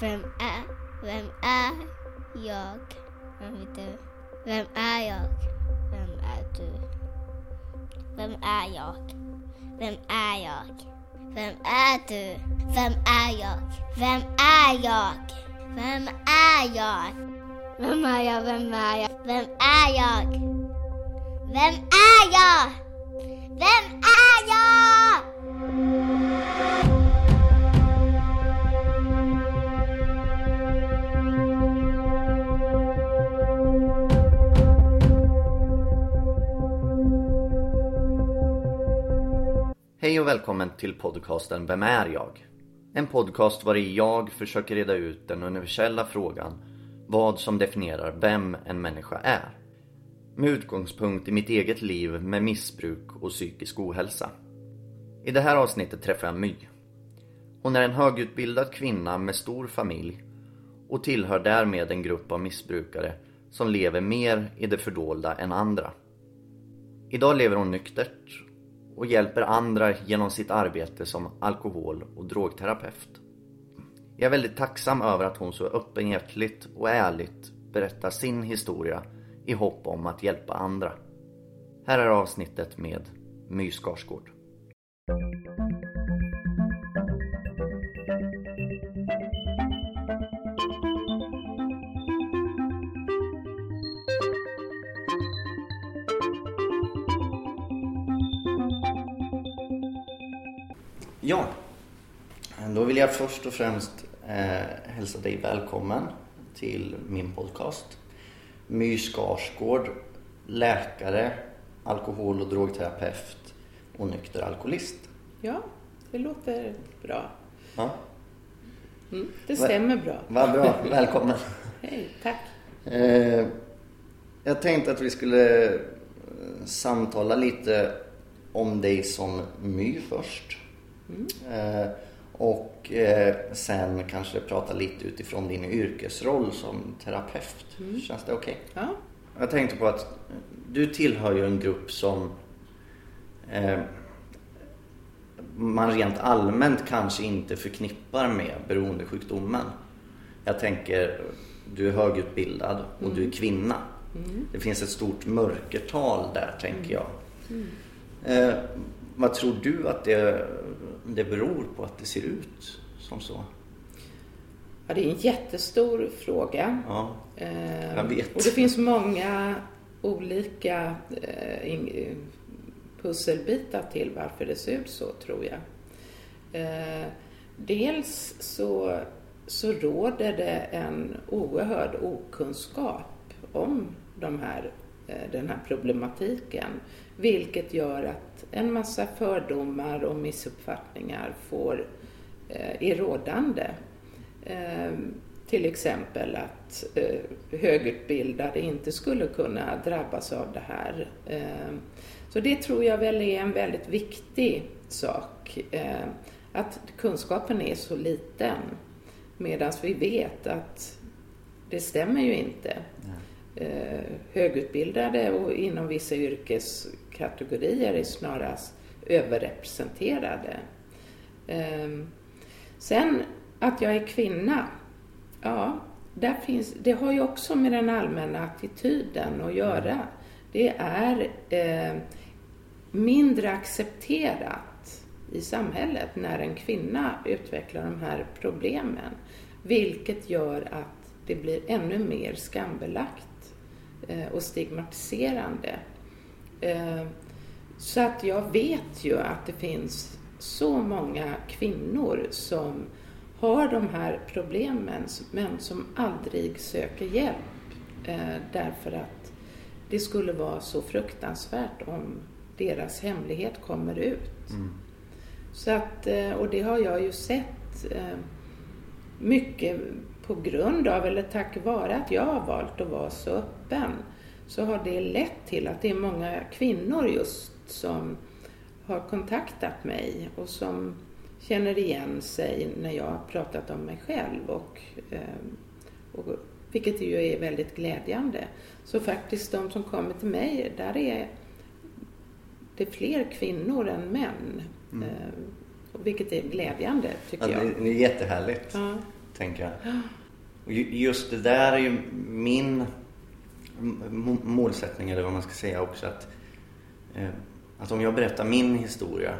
Vem är, vem är jag? Vem är du? Vem är jag? Vem är du? Vem är jag? Vem är jag? Vem är du? Vem är jag? Vem är jag? Vem är jag? Vem är jag? Vem är jag? Vem är jag? Vem är jag? Vem är jag? Och välkommen till podcasten Vem är jag? En podcast var jag försöker reda ut den universella frågan vad som definierar vem en människa är. Med utgångspunkt i mitt eget liv med missbruk och psykisk ohälsa. I det här avsnittet träffar jag My. Hon är en högutbildad kvinna med stor familj och tillhör därmed en grupp av missbrukare som lever mer i det fördolda än andra. Idag lever hon nyktert och hjälper andra genom sitt arbete som alkohol och drogterapeut. Jag är väldigt tacksam över att hon så öppenhjärtligt och ärligt berättar sin historia i hopp om att hjälpa andra. Här är avsnittet med My Skarsgård. Ja, då vill jag först och främst eh, hälsa dig välkommen till min podcast. My Skarsgård, läkare, alkohol och drogterapeut och nykter alkoholist. Ja, det låter bra. Ja, Mm, det stämmer bra. vad bra, välkommen. Hej, tack. Eh, jag tänkte att vi skulle eh, samtala lite om dig som My först. Eh, och eh, sen kanske prata lite utifrån din yrkesroll som terapeut. Känns det okej? Ja, Jag tänkte på att du tillhör ju en grupp som eh, man rent allmänt kanske inte förknippar med beroendesjukdomen. Jag tänker, du är högutbildad och du är kvinna. Det finns ett stort mörkertal där tänker jag. Eh, vad tror du att det, det beror på att det ser ut som så? ja det är en jättestor fråga. Ja, Eh, Jag vet. Och det finns många olika eh, pusselbitar till varför det ser ut så, tror jag. Eh, dels så, så råder det en oerhörd okunskap om de här, eh, den här problematiken. Vilket gör att en massa fördomar och missuppfattningar får, eh, är rådande. Eh, till exempel att eh, högutbildade inte skulle kunna drabbas av det här. Eh, så det tror jag väl är en väldigt viktig sak. Eh, att kunskapen är så liten. Medan vi vet att det stämmer ju inte. Eh, högutbildade och inom vissa kategorier är snarast överrepresenterade. Ehm, sen att jag är kvinna, ja, där finns, det har ju också med den allmänna attityden att göra. Det är eh, mindre accepterat i samhället när en kvinna utvecklar de här problemen. Vilket gör att det blir ännu mer skambelagt eh, och stigmatiserande. Eh, så att jag vet ju att det finns så många kvinnor som har de här problemen men som aldrig söker hjälp eh, därför att det skulle vara så fruktansvärt om deras hemlighet kommer ut. Så att, eh, och det har jag ju sett mycket på grund av, eller tack vare att jag har valt att vara så öppen, så har det lett till att det är många kvinnor just som har kontaktat mig och som känner igen sig när jag har pratat om mig själv. Och, eh, och, vilket ju är väldigt glädjande. Så faktiskt de som kommer till mig, där är det fler kvinnor än män. Eh, och vilket är glädjande tycker Ja, jag. det, är jättehärligt. Ja. tänker jag. Och ju- just det där är ju min målsättning, eller vad man ska säga också. Att, eh, att om jag berättar min historia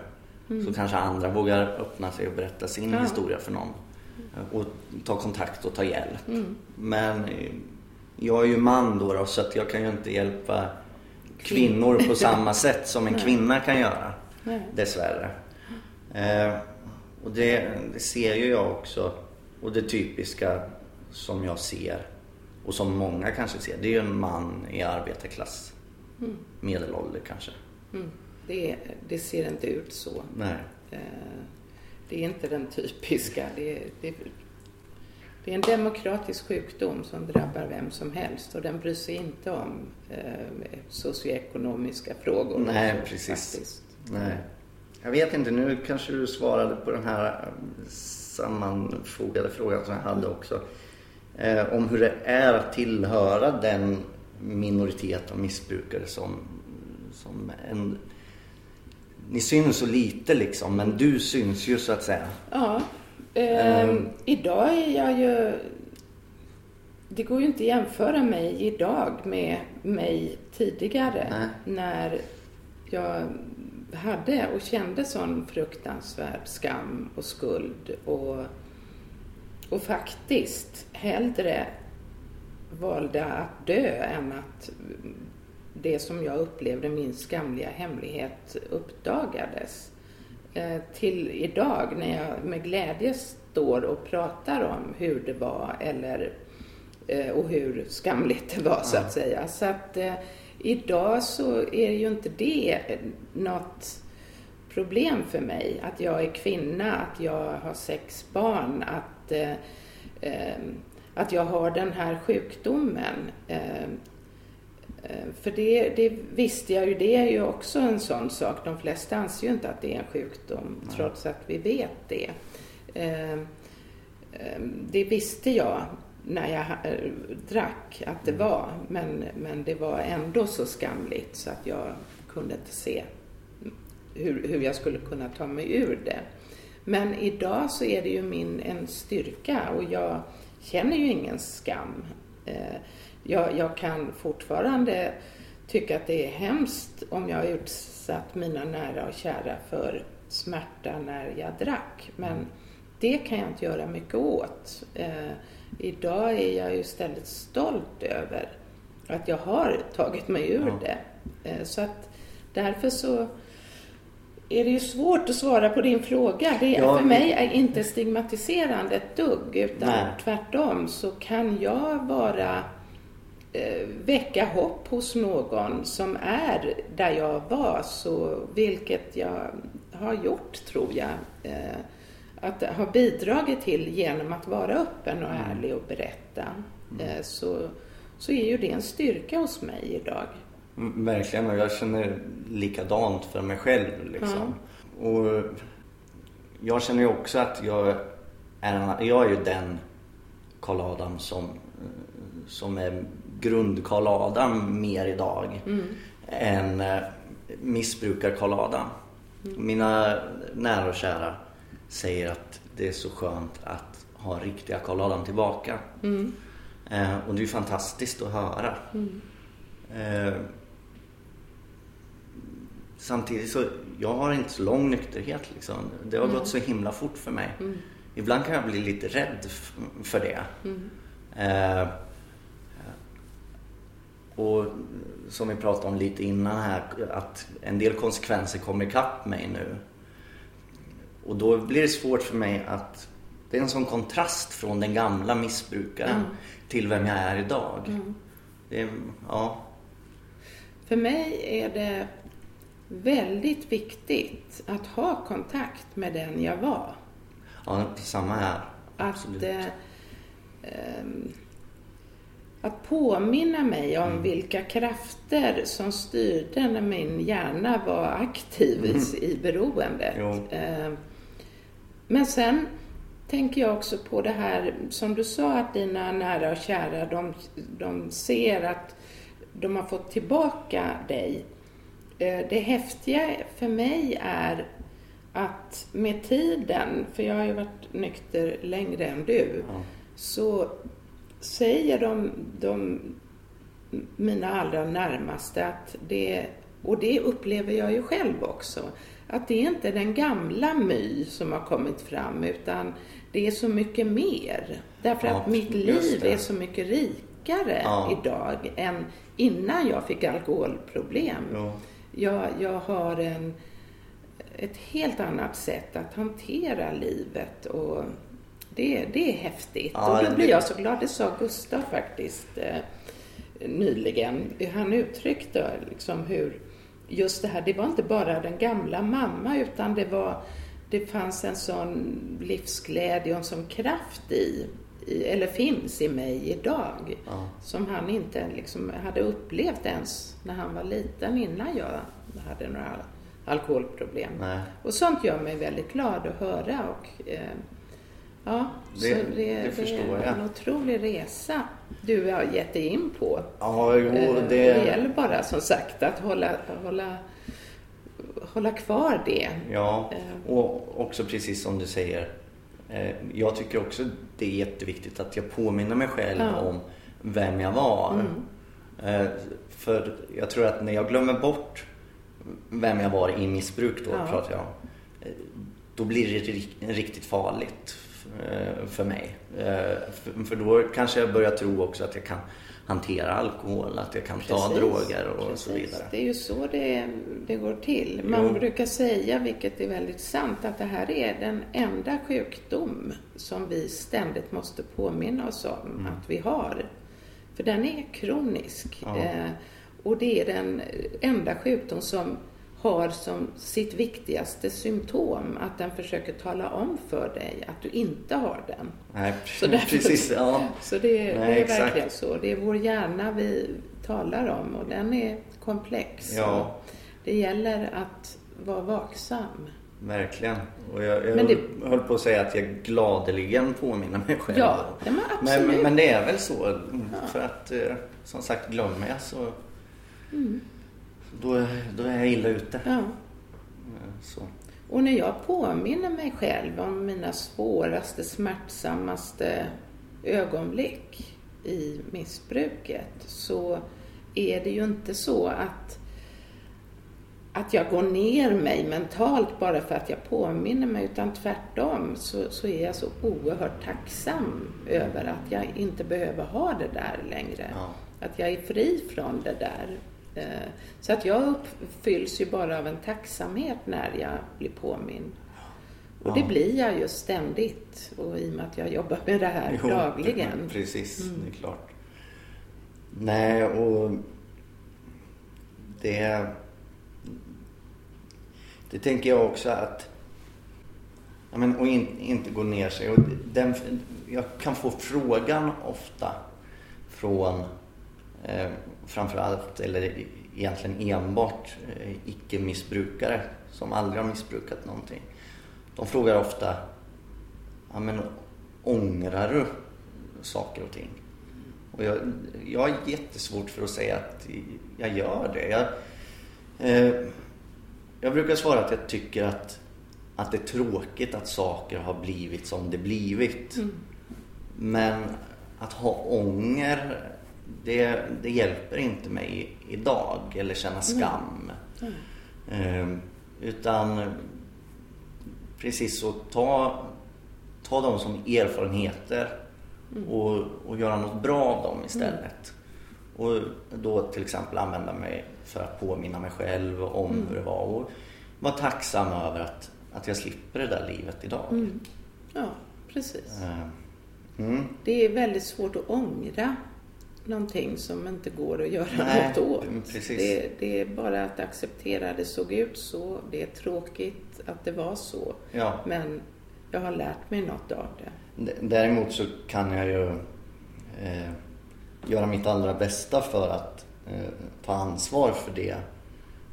så kanske andra vågar öppna sig och berätta sin Ja. historia för någon. Och ta kontakt och ta hjälp. Mm. Men eh, jag är ju man då, då så att jag kan ju inte hjälpa kvinnor på samma sätt som en kvinna kan göra. Nej. Dessvärre. Eh, och det, det ser ju jag också. Och det typiska som jag ser och som många kanske ser, det är ju en man i arbetarklass. Medelålder kanske. Mm. Det, det ser inte ut så. Nej. Eh, Det är inte den typiska. Det, det, det är en demokratisk sjukdom som drabbar vem som helst och den bryr sig inte om eh, socioekonomiska frågor. Nej, precis. faktiskt. Nej. Jag vet inte, nu kanske du svarade på den här eh, sammanfogade frågan som jag hade också. Eh, om hur det är att tillhöra den minoritet av missbrukare som, som en... Ni syns så lite liksom, men du syns ju så att säga. Ja, eh, Ehm. idag är jag ju... Det går ju inte att jämföra mig idag med mig tidigare Nej. när jag hade och kände sån fruktansvärd skam och skuld och, och faktiskt hellre valde att dö än att det som jag upplevde min skamliga hemlighet uppdagades. Eh, till idag när jag med glädje står och pratar om hur det var eller eh, och hur skamligt det var så att säga. Så att eh, idag så är ju inte det något problem för mig. Att jag är kvinna, att jag har sex barn, att, eh, eh, att jag har den här sjukdomen. Eh, eh, för det, det visste jag ju, det är ju också en sån sak. De flesta anser ju inte att det är en sjukdom trots att vi vet det. Eh, eh, Det visste jag när jag eh, drack att det var, men, men det var ändå så skamligt så att jag kunde inte se hur, hur jag skulle kunna ta mig ur det. Men idag så är det ju min en styrka och jag känner ju ingen skam. Eh, Jag, jag kan fortfarande tycka att det är hemskt om jag har utsatt mina nära och kära för smärta när jag drack. Men det kan jag inte göra mycket åt. Eh, idag är jag ju istället stolt över att jag har tagit mig ur Ja. det. Eh, så att därför så är det ju svårt att svara på din fråga. Det är, Ja, för mig är inte stigmatiserande ett dugg, utan Nej. tvärtom så kan jag vara eh, väcka hopp hos någon som är där jag var, så, vilket jag har gjort tror jag. Eh, att ha bidragit till genom att vara öppen och ärlig och berätta. Eh, så, så är ju det en styrka hos mig idag. Mm, Verkligen, och jag känner likadant för mig själv. Liksom. Och jag känner ju också att jag är, jag är ju den Karl Adam som, som är grund Karl Adam mer idag än eh, missbrukar Karl Adam. Mina nära och kära säger att det är så skönt att ha riktiga Karl Adam tillbaka. Eh, och det är ju fantastiskt att höra. Eh, samtidigt så, jag har inte så lång nykterhet liksom. Det har gått så himla fort för mig. Ibland kan jag bli lite rädd för det. Eh, och som vi pratade om lite innan här, att en del konsekvenser kommer ikapp mig nu. Och då blir det svårt för mig att... Det är en sån kontrast från den gamla missbrukaren till vem jag är idag. Det är, ja, För mig är det väldigt viktigt att ha kontakt med den jag var. ja, samma här. Att, Absolut. eh, ehm, att påminna mig om vilka krafter som styrde när min hjärna var aktiv i, i beroendet. Eh, men sen tänker jag också på det här som du sa att dina nära och kära de, de ser att de har fått tillbaka dig. Eh, Det häftiga för mig är att med tiden, för jag har ju varit nykter längre än du, Ja. så säger de, de mina allra närmaste att det, och det upplever jag ju själv också, att det är inte den gamla My som har kommit fram utan det är så mycket mer. Därför Ja, att mitt liv är så mycket rikare Ja. idag än innan jag fick alkoholproblem. Jag, jag har en, ett helt annat sätt att hantera livet och det, det är häftigt. Ja, och då blir jag så glad. Det sa Gustav faktiskt eh, nyligen. Han uttryckte liksom hur just det här, det var inte bara den gamla mamma utan det var det fanns en sån livsglädje och en sån kraft i eller finns i mig idag Ja. som han inte liksom hade upplevt ens när han var liten innan jag hade några alkoholproblem. Nej. Och sånt gör mig väldigt glad att höra och eh, ja, Det- så det, det förstår är jag. en otrolig resa du har gett dig in på. Ja, jo, Eh, det... det gäller bara som sagt att hålla, hålla, hålla kvar det. Ja, Eh. och också precis som du säger. Eh, Jag tycker också det är jätteviktigt att jag påminner mig själv Ja. Mm. om vem jag var. Eh, För jag tror att när jag glömmer bort vem jag var i missbruk då, Ja. pratar jag om. eh, Då blir det ri- riktigt farligt för mig. För då kanske jag börjar tro också att jag kan hantera alkohol, att jag kan ta Precis, droger och precis. så vidare. Det är ju så det, det går till. Man Jo. brukar säga, vilket är väldigt sant, att det här är den enda sjukdom som vi ständigt måste påminna oss om Mm. att vi har. För den är kronisk. Ja. Eh, och det är den enda sjukdom som har som sitt viktigaste symptom att den försöker tala om för dig att du inte har den. Nej, Så därför- precis. Ja. Så det, det Nej, är exakt. verkligen så. Det är vår hjärna vi talar om och den är komplex. Ja. Det gäller att vara vaksam. Verkligen. Och jag, jag det- höll på att säga att jag gladeligen påminner mig själv. Ja, ja, men men, absolut. men, men det är väl så. För att eh, som sagt, glömmer jag så då, då är jag illa ute. Ja. Så. Och när jag påminner mig själv om mina svåraste, smärtsammaste ögonblick i missbruket så är det ju inte så att, att jag går ner mig mentalt bara för att jag påminner mig utan tvärtom så, så är jag så oerhört tacksam över att jag inte behöver ha det där längre. Ja. Att jag är fri från det där. Eh, Så att jag uppfylls ju bara av en tacksamhet när jag blir påmind. Och det blir jag ju ständigt. Och i och med att jag jobbar med det här Jo, dagligen. Precis, Mm. det är klart. Nej, och det... Det tänker jag också att... Ja, men, och in, inte gå ner sig. Och den, jag kan få frågan ofta från eh, framförallt, eller egentligen enbart eh, icke-missbrukare som aldrig har missbrukat någonting. De frågar ofta ja, men, ångrar du saker och ting? Och jag, jag har jättesvårt för att säga att jag gör det. Jag, eh, jag brukar svara att jag tycker att, att det är tråkigt att saker har blivit som det blivit. Men att ha ånger, det, det hjälper inte mig idag eller känna skam. Eh, utan precis så, ta, ta dem som erfarenheter och, och göra något bra av dem istället. Och då till exempel använda mig för att påminna mig själv om hur det var och vara tacksam över att, att jag slipper det där livet idag. Ja, precis. Eh, Mm. Det är väldigt svårt att ångra någonting som inte går att göra Nej, något åt. mm, precis. Det, det är bara att acceptera det såg ut så. Det är tråkigt att det var så. Ja. Men jag har lärt mig något av det. Däremot så kan jag ju eh, göra mitt allra bästa för att eh, ta ansvar för det,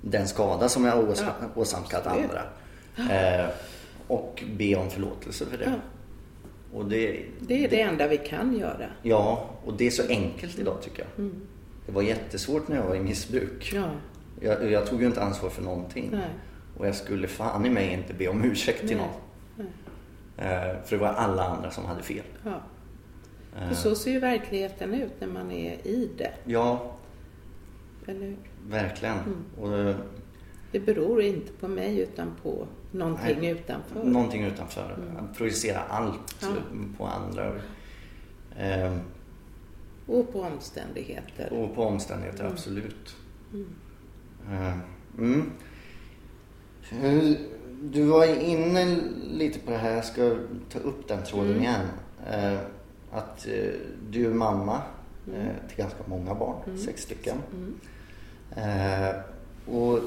den skada som jag ås- Ja, åsamkat absolut. andra. Eh, och be om förlåtelse för det. Ja. Och det, Det är det enda vi kan göra. Ja, och det är så enkelt idag tycker jag. Det var jättesvårt när jag var i missbruk. Ja, Jag, jag tog ju inte ansvar för någonting. nej. Och jag skulle fan i mig inte be om ursäkt till Nej. någon. Eh, för det var alla andra som hade fel. Ja. Eh, För så ser ju verkligheten ut när man är i det. Ja, Eller hur? verkligen. Mm. Och, eh, Det beror inte på mig utan på någonting Nej, utanför. Någonting utanför. Mm. Att projicera allt Ja. på andra. Eh, Och på omständigheter. och på omständigheter, Mm. absolut. Mm. Eh, Du var inne lite på det här, jag ska ta upp den tråden Mm. igen. Eh, att du är mamma Mm. eh, till ganska många barn, sex stycken. Mm. Eh, och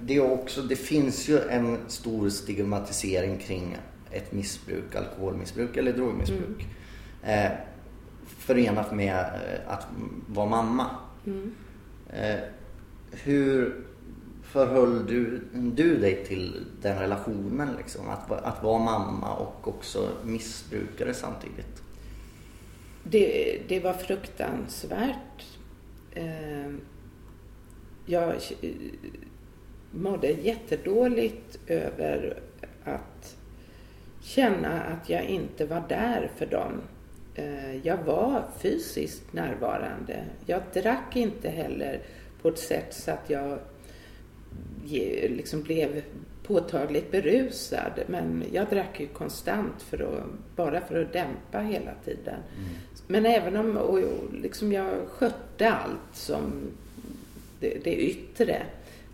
det, är också, det finns ju en stor stigmatisering kring ett missbruk, alkoholmissbruk eller drogmissbruk. Eh, förenat med eh, att vara mamma. Mm. Eh, hur förhöll du, du dig till den relationen? Liksom? Att, att vara mamma och också missbrukare samtidigt? Det, det var fruktansvärt. Eh, Jag mådde jättedåligt över att känna att jag inte var där för dem. Eh, Jag var fysiskt närvarande. Jag drack inte heller på ett sätt så att jag liksom blev påtagligt berusad. Men jag drack ju konstant för att, bara för att dämpa hela tiden. Men även om och liksom jag skötte allt som det, det yttre.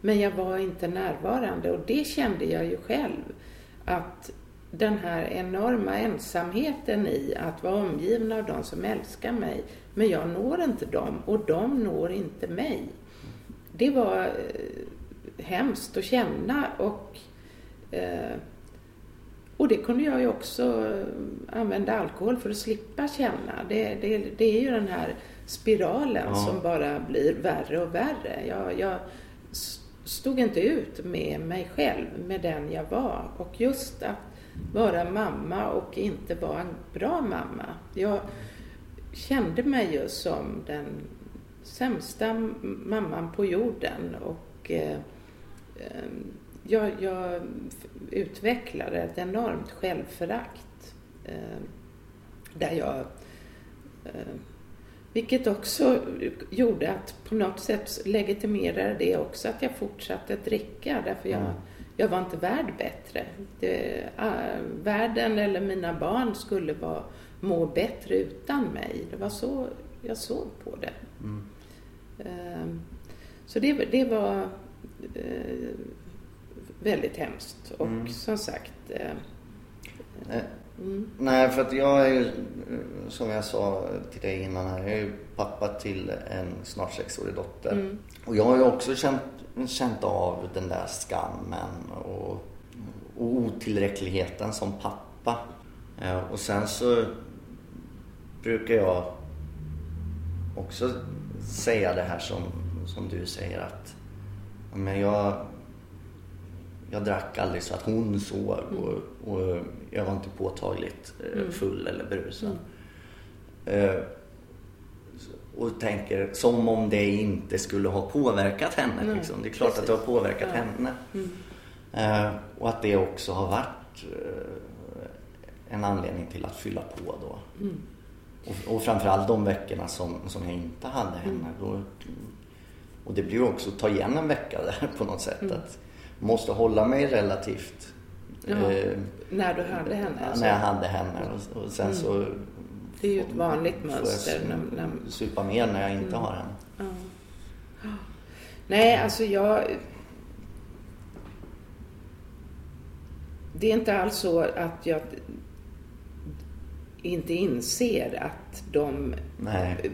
Men jag var inte närvarande och det kände jag ju själv. Att den här enorma ensamheten i att vara omgiven av de som älskar mig. Men jag når inte dem och de når inte mig. Det var eh, hemskt att känna och eh, och det kunde jag ju också eh, använda alkohol för att slippa känna. Det, det, det är ju den här spiralen Ja. som bara blir värre och värre. Jag, jag stod inte ut med mig själv, med den jag var. Och just att vara mamma och inte vara en bra mamma. Jag kände mig ju som den sämsta mamman på jorden. Och eh, ehm, jag, jag utvecklade ett enormt självförakt. Eh, där jag... Eh, vilket också gjorde att på något sätt legitimerade det också att jag fortsatte dricka. Därför jag, Mm. jag var inte värd bättre. Det, äh, världen eller mina barn skulle vara, må bättre utan mig. Det var så jag såg på det. Mm. Ehm, Så det, det var eh, väldigt hemskt. Och Mm. som sagt... Eh, Mm, Nej, för att jag är ju, som jag sa till dig innan här, jag är ju pappa till en snart sexårig dotter. mm, Och jag har ju också känt, känt av den där skammen och, och otillräckligheten som pappa. Och sen så brukar jag också säga det här som, som du säger att men jag, jag drack aldrig så att hon såg och, och jag var inte påtagligt eh, Mm. full eller berusad. Eh, och tänker som om det inte skulle ha påverkat henne. Nej, liksom. Det är klart att det har precis. påverkat Ja. henne. mm, Eh, och att det också har varit eh, en anledning till att fylla på då. mm. Och, och framförallt de veckorna som, som jag inte hade henne. Då, och det blir ju också att ta igen en vecka där på något sätt. Mm. Att måste hålla mig relativt Ja, eh, När du hade henne. alltså. när jag hade henne. Och, och sen Mm. så Det är ju ett vanligt får jag mönster. su- När, när, supa mer när jag inte Mm. har henne. ja. Nej, alltså jag... Det är inte alls så att jag inte inser att de Nej.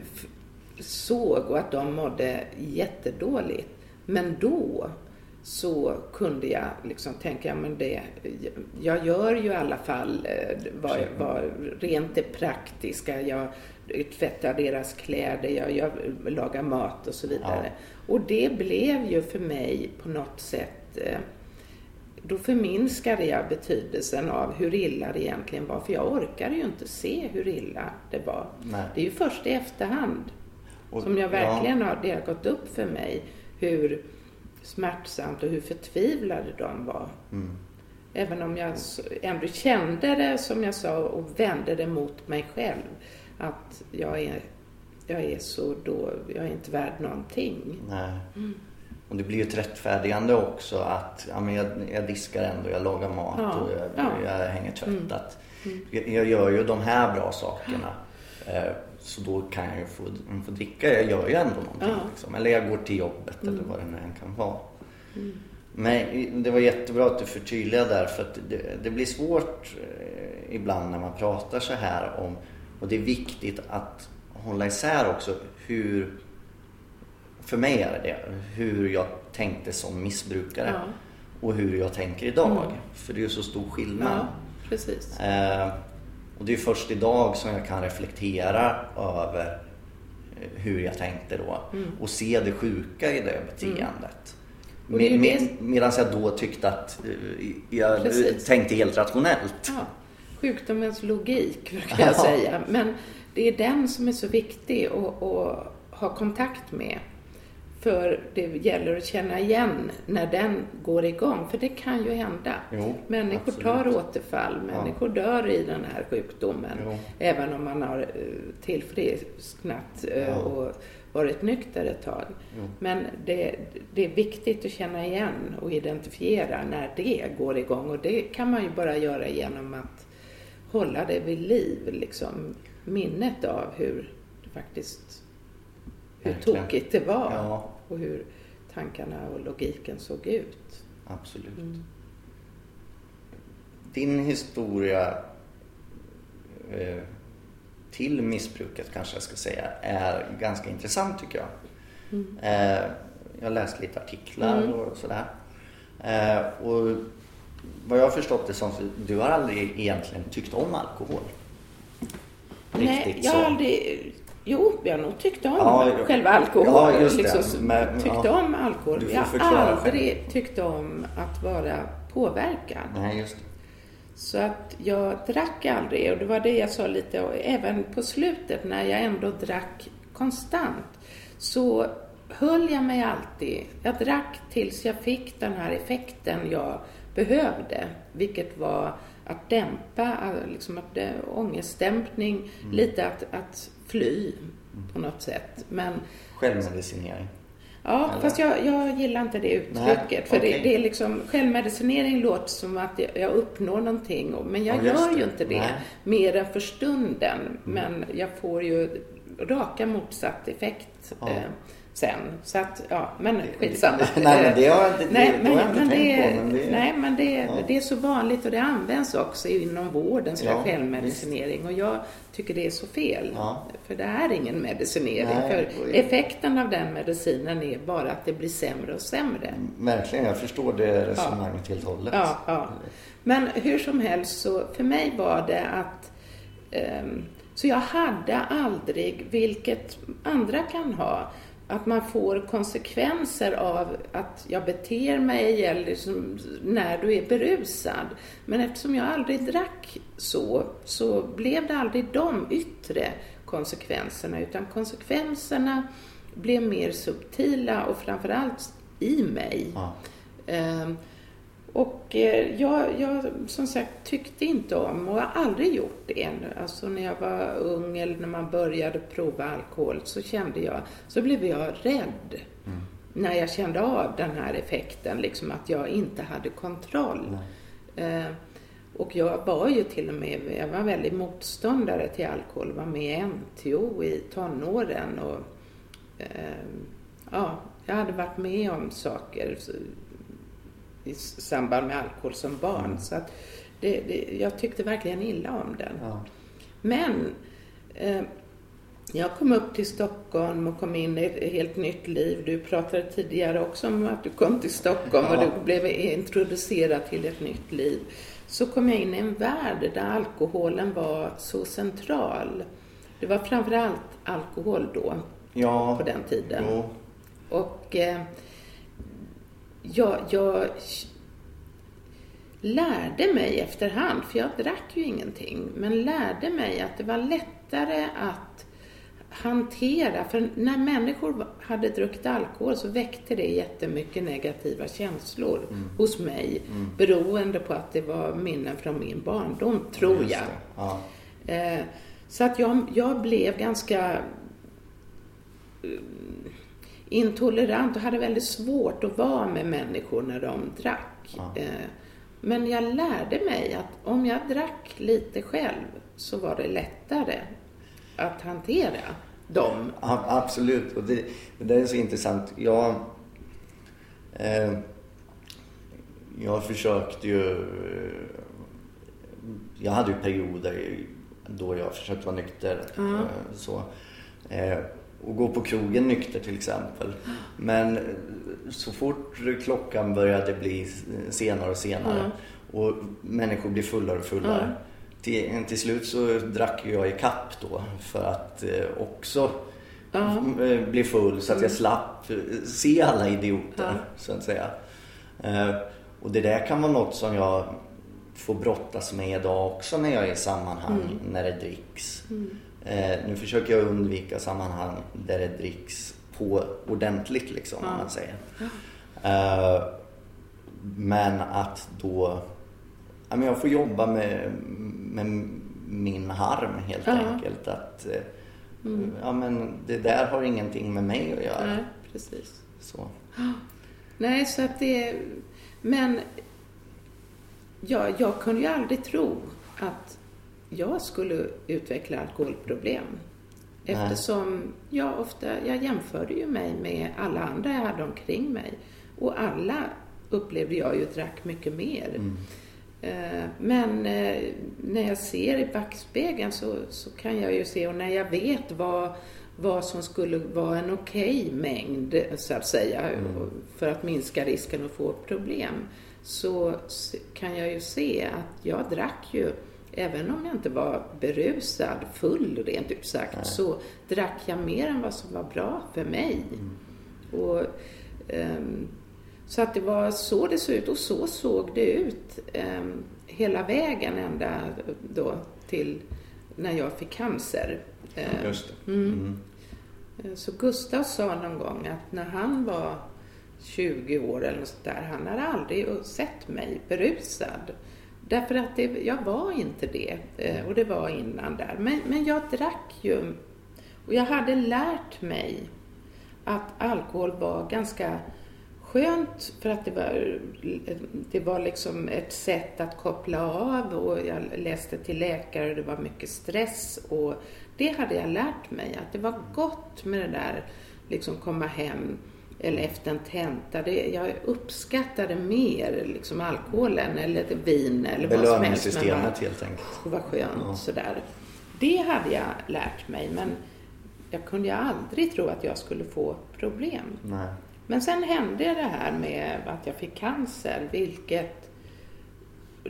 såg och att de mådde jättedåligt. Men då så kunde jag liksom tänka, ja, men det, jag gör ju i alla fall eh, vad, vad rent det praktiska. Jag tvättar deras kläder, jag, jag lagar mat och så vidare. Och det blev ju för mig på något sätt eh, då förminskade jag betydelsen av hur illa det egentligen var. För jag orkade ju inte se hur illa det var. Nej. Det är ju först i efterhand Och- som jag ja. verkligen har, det har gått upp för mig hur smärtsamt och hur förtvivlade de var. Mm. Även om jag ändå kände det, som jag sa, och vände det mot mig själv. Att jag är, jag är så då, jag är inte värd någonting. Nej. Och det blir ju ett rättfärdigande också att ja, men jag, jag diskar ändå, jag lagar mat Ja, och jag, ja. jag hänger tvättat. Jag, jag gör ju de här bra sakerna. Eh, så då kan jag ju få, få dricka. Jag gör ju ändå någonting. Ja. Liksom. Eller jag går till jobbet eller vad det nu än kan vara. Men det var jättebra att du förtydligade där för att det, det blir svårt eh, ibland när man pratar så här om och det är viktigt att hålla isär också hur för mig är det det, hur jag tänkte som missbrukare Ja. och hur jag tänker idag. Mm. För det är ju så stor skillnad. Ja, precis. Eh, och det är först idag som jag kan reflektera över eh, hur jag tänkte då och se det sjuka i det beteendet. Ju Med, med, Medan jag då tyckte att eh, jag Precis. tänkte helt rationellt. Ja, sjukdomens logik brukar Ja. jag säga. Men det är den som är så viktig att, att ha kontakt med. För det gäller att känna igen när den går igång. För det kan ju hända. Jo, människor absolut. tar återfall, människor dör i den här sjukdomen. Jo. Även om man har eh, tillfrisknat eh, Ja. och varit nykter ett tag. Jo. Men det, det är viktigt att känna igen och identifiera när det går igång. Och det kan man ju bara göra genom att hålla det vid liv, liksom minnet av hur det faktiskt hur Verkligen. tokigt det var Ja. och hur tankarna och logiken såg ut. Absolut. Mm. Din historia eh, till missbruket kanske jag ska säga är ganska intressant tycker jag. Mm. Eh, jag har läst lite artiklar och sådär. Eh, och vad jag har förstått det som, du har aldrig egentligen tyckt om alkohol? Nej, Riktigt jag har aldrig... Jo, jag nog tyckt om Ja, själva alkohol. Ja, just liksom, Men- tyckt ja. om alkohol. Jag har aldrig tyckt om att vara påverkad. Nej, just det. Så att jag drack aldrig och det var det jag sa lite och även på slutet när jag ändå drack konstant så höll jag mig alltid. Jag drack tills jag fick den här effekten jag behövde, vilket var att dämpa, liksom att det, ångestdämpning, lite att, att fly på något sätt. Men Självmedicinering. Ja, Eller? fast jag, jag gillar inte det uttrycket. Nej, för okej. det, det är liksom, självmedicinering låter som att jag, uppnår någonting. Men jag Ja, gör ju inte det. Nej. Mer än för stunden. Men jag får ju raka motsatt effekt Ja. Sen. Så att, ja, men skitsamma. Nej, men det har jag inte, Nej, jag tänkt det, på. Men det, nej, men det, Ja. det är så vanligt och det används också inom vården, så Ja, självmedicinering. Och jag tycker det är så fel. Ja. För det är ingen medicinering. Nej, för effekten av den medicinen är bara att det blir sämre och sämre. Verkligen, jag förstår det resonemanget helt och hållet. Ja, ja. Men hur som helst så för mig var det att ehm, så jag hade aldrig, vilket andra kan ha, att man får konsekvenser av att jag beter mig eller liksom när du är berusad. Men eftersom jag aldrig drack så, så blev det aldrig de yttre konsekvenserna utan konsekvenserna blev mer subtila och framförallt i mig. Ja. Ehm, och eh, jag, jag som sagt tyckte inte om och har aldrig gjort det. Alltså när jag var ung eller när man började prova alkohol så kände jag, så blev jag rädd. När jag kände av den här effekten, liksom att jag inte hade kontroll. Ehm, och jag var ju till och med, jag var väldigt motståndare till alkohol, var med i NTO i tonåren och ehm, ja, jag hade varit med om saker i samband med alkohol som barn. Så att det, det, jag tyckte verkligen illa om den. Ja. Men eh, jag kom upp till Stockholm och kom in i ett helt nytt liv. Du pratade tidigare också om att du kom till Stockholm och Ja. du blev introducerad till ett nytt liv. Så kom jag in i en värld där alkoholen var så central. Det var framförallt alkohol då, ja. på den tiden. Jo. Och eh, jag, jag lärde mig efterhand, för jag drack ju ingenting, men lärde mig att det var lättare att hantera, för när människor hade druckit alkohol så väckte det jättemycket negativa känslor Mm. hos mig. Beroende på att det var minnen från min barndom, tror jag. Ja. Eh, så att jag, jag blev ganska eh, intolerant och hade väldigt svårt att vara med människor när de drack. Ja. Eh, men jag lärde mig att om jag drack lite själv så var det lättare att hantera dem. Ja, absolut, och det, det där är så intressant. Jag, eh, jag försökte ju... eh, Jag hade ju perioder då jag försökte vara nykter. Eh, så, eh, och gå på krogen nykter till exempel. Men så fort klockan började bli senare och senare och människor blir fullare och fullare. Till, till slut så drack jag i kapp då för att eh, också eh, bli full så att jag slapp eh, se alla idioter så att säga. Eh, och det där kan vara något som jag får brottas med idag också när jag är i sammanhang när det dricks. Eh, nu försöker jag undvika sammanhang där det dricks på ordentligt liksom om man säger. Eh, men att då ja, men jag får jobba med, med min harm helt Ja. enkelt. Att eh, ja, men det där har ingenting med mig att göra. Nej, precis. Så. Nej, så att det... Men ja, jag kunde ju aldrig tro att jag skulle utveckla alkoholproblem. Eftersom jag ofta, jag jämförde ju mig med alla andra jag hade omkring mig. Och alla upplevde jag ju drack mycket mer. Eh, Men eh, när jag ser i backspegeln så, så kan jag ju se, och när jag vet vad, vad som skulle vara en okej mängd, så att säga, för att minska risken att få problem, så kan jag ju se att jag drack ju, även om jag inte var berusad, full rent ut sagt, så drack jag mer än vad som var bra för mig. Och, ehm, så att det var så det såg ut och så såg det ut ehm, hela vägen ända då till när jag fick cancer. Eh, Just det. Mm. eh, Så Gustav sa någon gång att när han var 20 år eller något sånt där, han hade aldrig sett mig berusad. Därför att det, jag var inte det. Eh, och det var innan där. Men, men jag drack ju. Och jag hade lärt mig att alkohol var ganska skönt för att det var, det var liksom ett sätt att koppla av och jag läste till läkare och det var mycket stress och det hade jag lärt mig att det var gott med det där liksom komma hem eller efter en tenta. Det, jag uppskattade mer liksom alkoholen eller vin eller vad som helst. Belöningssystemet helt enkelt. var skönt sådär. Det hade jag lärt mig men jag kunde ju aldrig tro att jag skulle få problem. Nej. Men sen hände det här med att jag fick cancer, vilket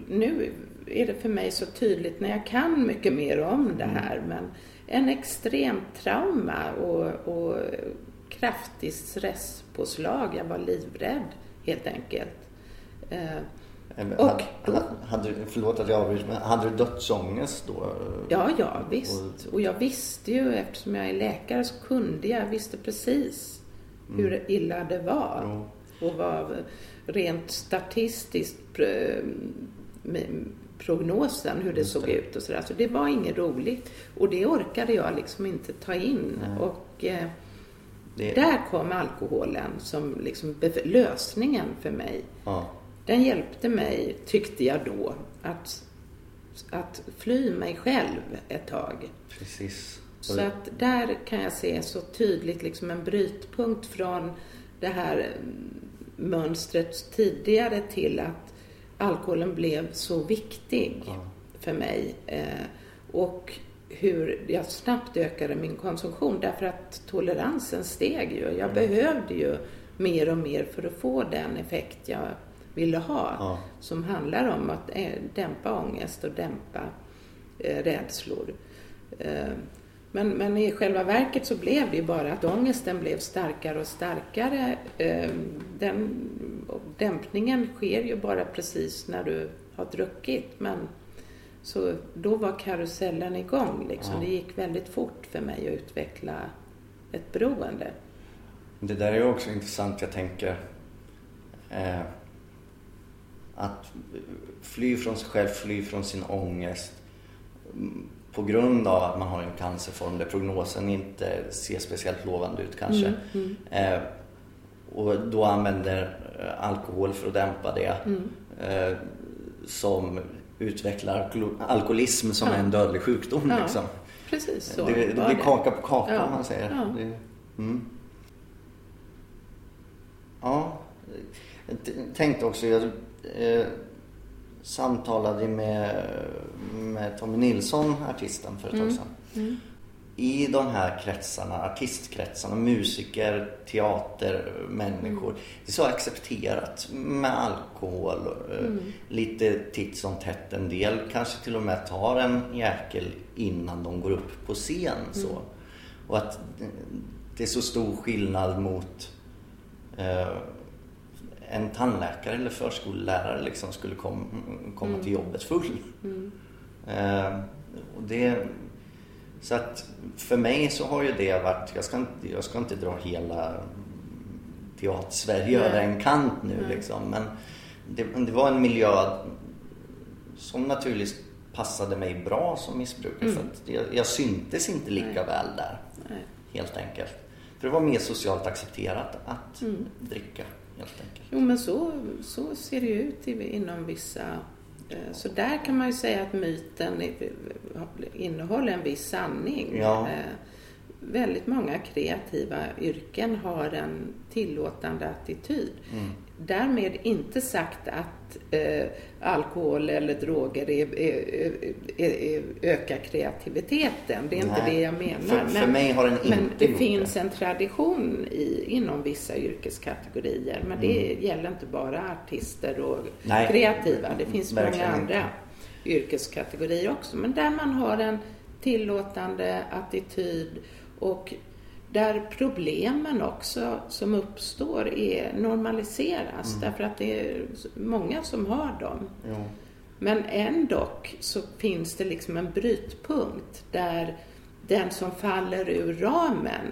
nu är det för mig så tydligt när jag kan mycket mer om det här. Men en extremt trauma och, och kraftig stresspåslag. Jag var livrädd helt enkelt. Eh, Eh, Och hade, hade, förlåt att jag avbryter, men hade du dödsångest då? Ja, ja, visst. Och jag visste ju, eftersom jag är läkare, så kunde jag, visste precis hur illa det var. Och vad rent statistiskt med prognosen, hur det såg ut och sådär. Så det var inget roligt. Och det orkade jag liksom inte ta in. Och eh, Det, där kom alkoholen som liksom lösningen för mig. ja, Den hjälpte mig, tyckte jag då, att, att fly mig själv ett tag. precis. Så att där kan jag se så tydligt liksom en brytpunkt från det här mm, mönstret tidigare till att alkoholen blev så viktig för mig. Eh, och hur jag snabbt ökade min konsumtion därför att toleransen steg ju. Jag behövde ju mer och mer för att få den effekt jag ville ha. Ja. Som handlar om att eh, dämpa ångest och dämpa eh, rädslor. Eh, men, men i själva verket så blev det ju bara att ångesten blev starkare och starkare. Eh, Den, dämpningen sker ju bara precis när du har druckit. Men Så då var karusellen igång liksom. Ja. Det gick väldigt fort för mig att utveckla ett beroende. Det där är ju också intressant. Jag tänker eh, att fly från sig själv, fly från sin ångest mm, på grund av att man har en cancerform där prognosen inte ser speciellt lovande ut kanske. Mm, Eh, och då använder eh, alkohol för att dämpa det. Mm. Eh, som utvecklar alkohol- alkoholism som Ja. är en dödlig sjukdom. Ja, Liksom. Precis så det, det blir kaka på kaka Ja, om man säger. ja. Det, mm. Ja, jag tänkte också, jag eh, samtalade med, med Tommy Nilsson, artisten, för ett tag sedan. Mm. I de här kretsarna, artistkretsarna, musiker, teatermänniskor. Det är så accepterat med alkohol. eh, Lite titt som tätt. En del kanske till och med tar en jäkel innan de går upp på scen. Så. Och att det är så stor skillnad mot eh, en tandläkare eller förskollärare liksom skulle kom, komma till jobbet full. Eh, och det, så att för mig så har ju det varit, jag ska inte, jag ska inte dra hela teater-Sverige över en kant nu liksom. Men det, det var en miljö som naturligtvis passade mig bra som missbrukare. För att jag, jag syntes inte lika Nej. väl där. Nej. Helt enkelt. För det var mer socialt accepterat att dricka. Helt enkelt. Jo, men så, så ser det ju ut inom vissa... eh, Så där kan man ju säga att myten innehåller en viss sanning. Ja. Eh, Väldigt många kreativa yrken har en tillåtande attityd. Mm. Därmed inte sagt att eh, alkohol eller droger är, är, är, ökar kreativiteten. Det är inte Nej. det jag menar. För- för mig har den men inte det gjort finns det. en tradition i, inom vissa yrkeskategorier. Men det gäller inte bara artister och Mm. Nej, kreativa. Det finns många verkligen andra inte. yrkeskategorier också. Men där man har en tillåtande attityd och där problemen också som uppstår är normaliseras. Mm. Därför att det är många som har dem. Jo. Men ändå så finns det liksom en brytpunkt där den som faller ur ramen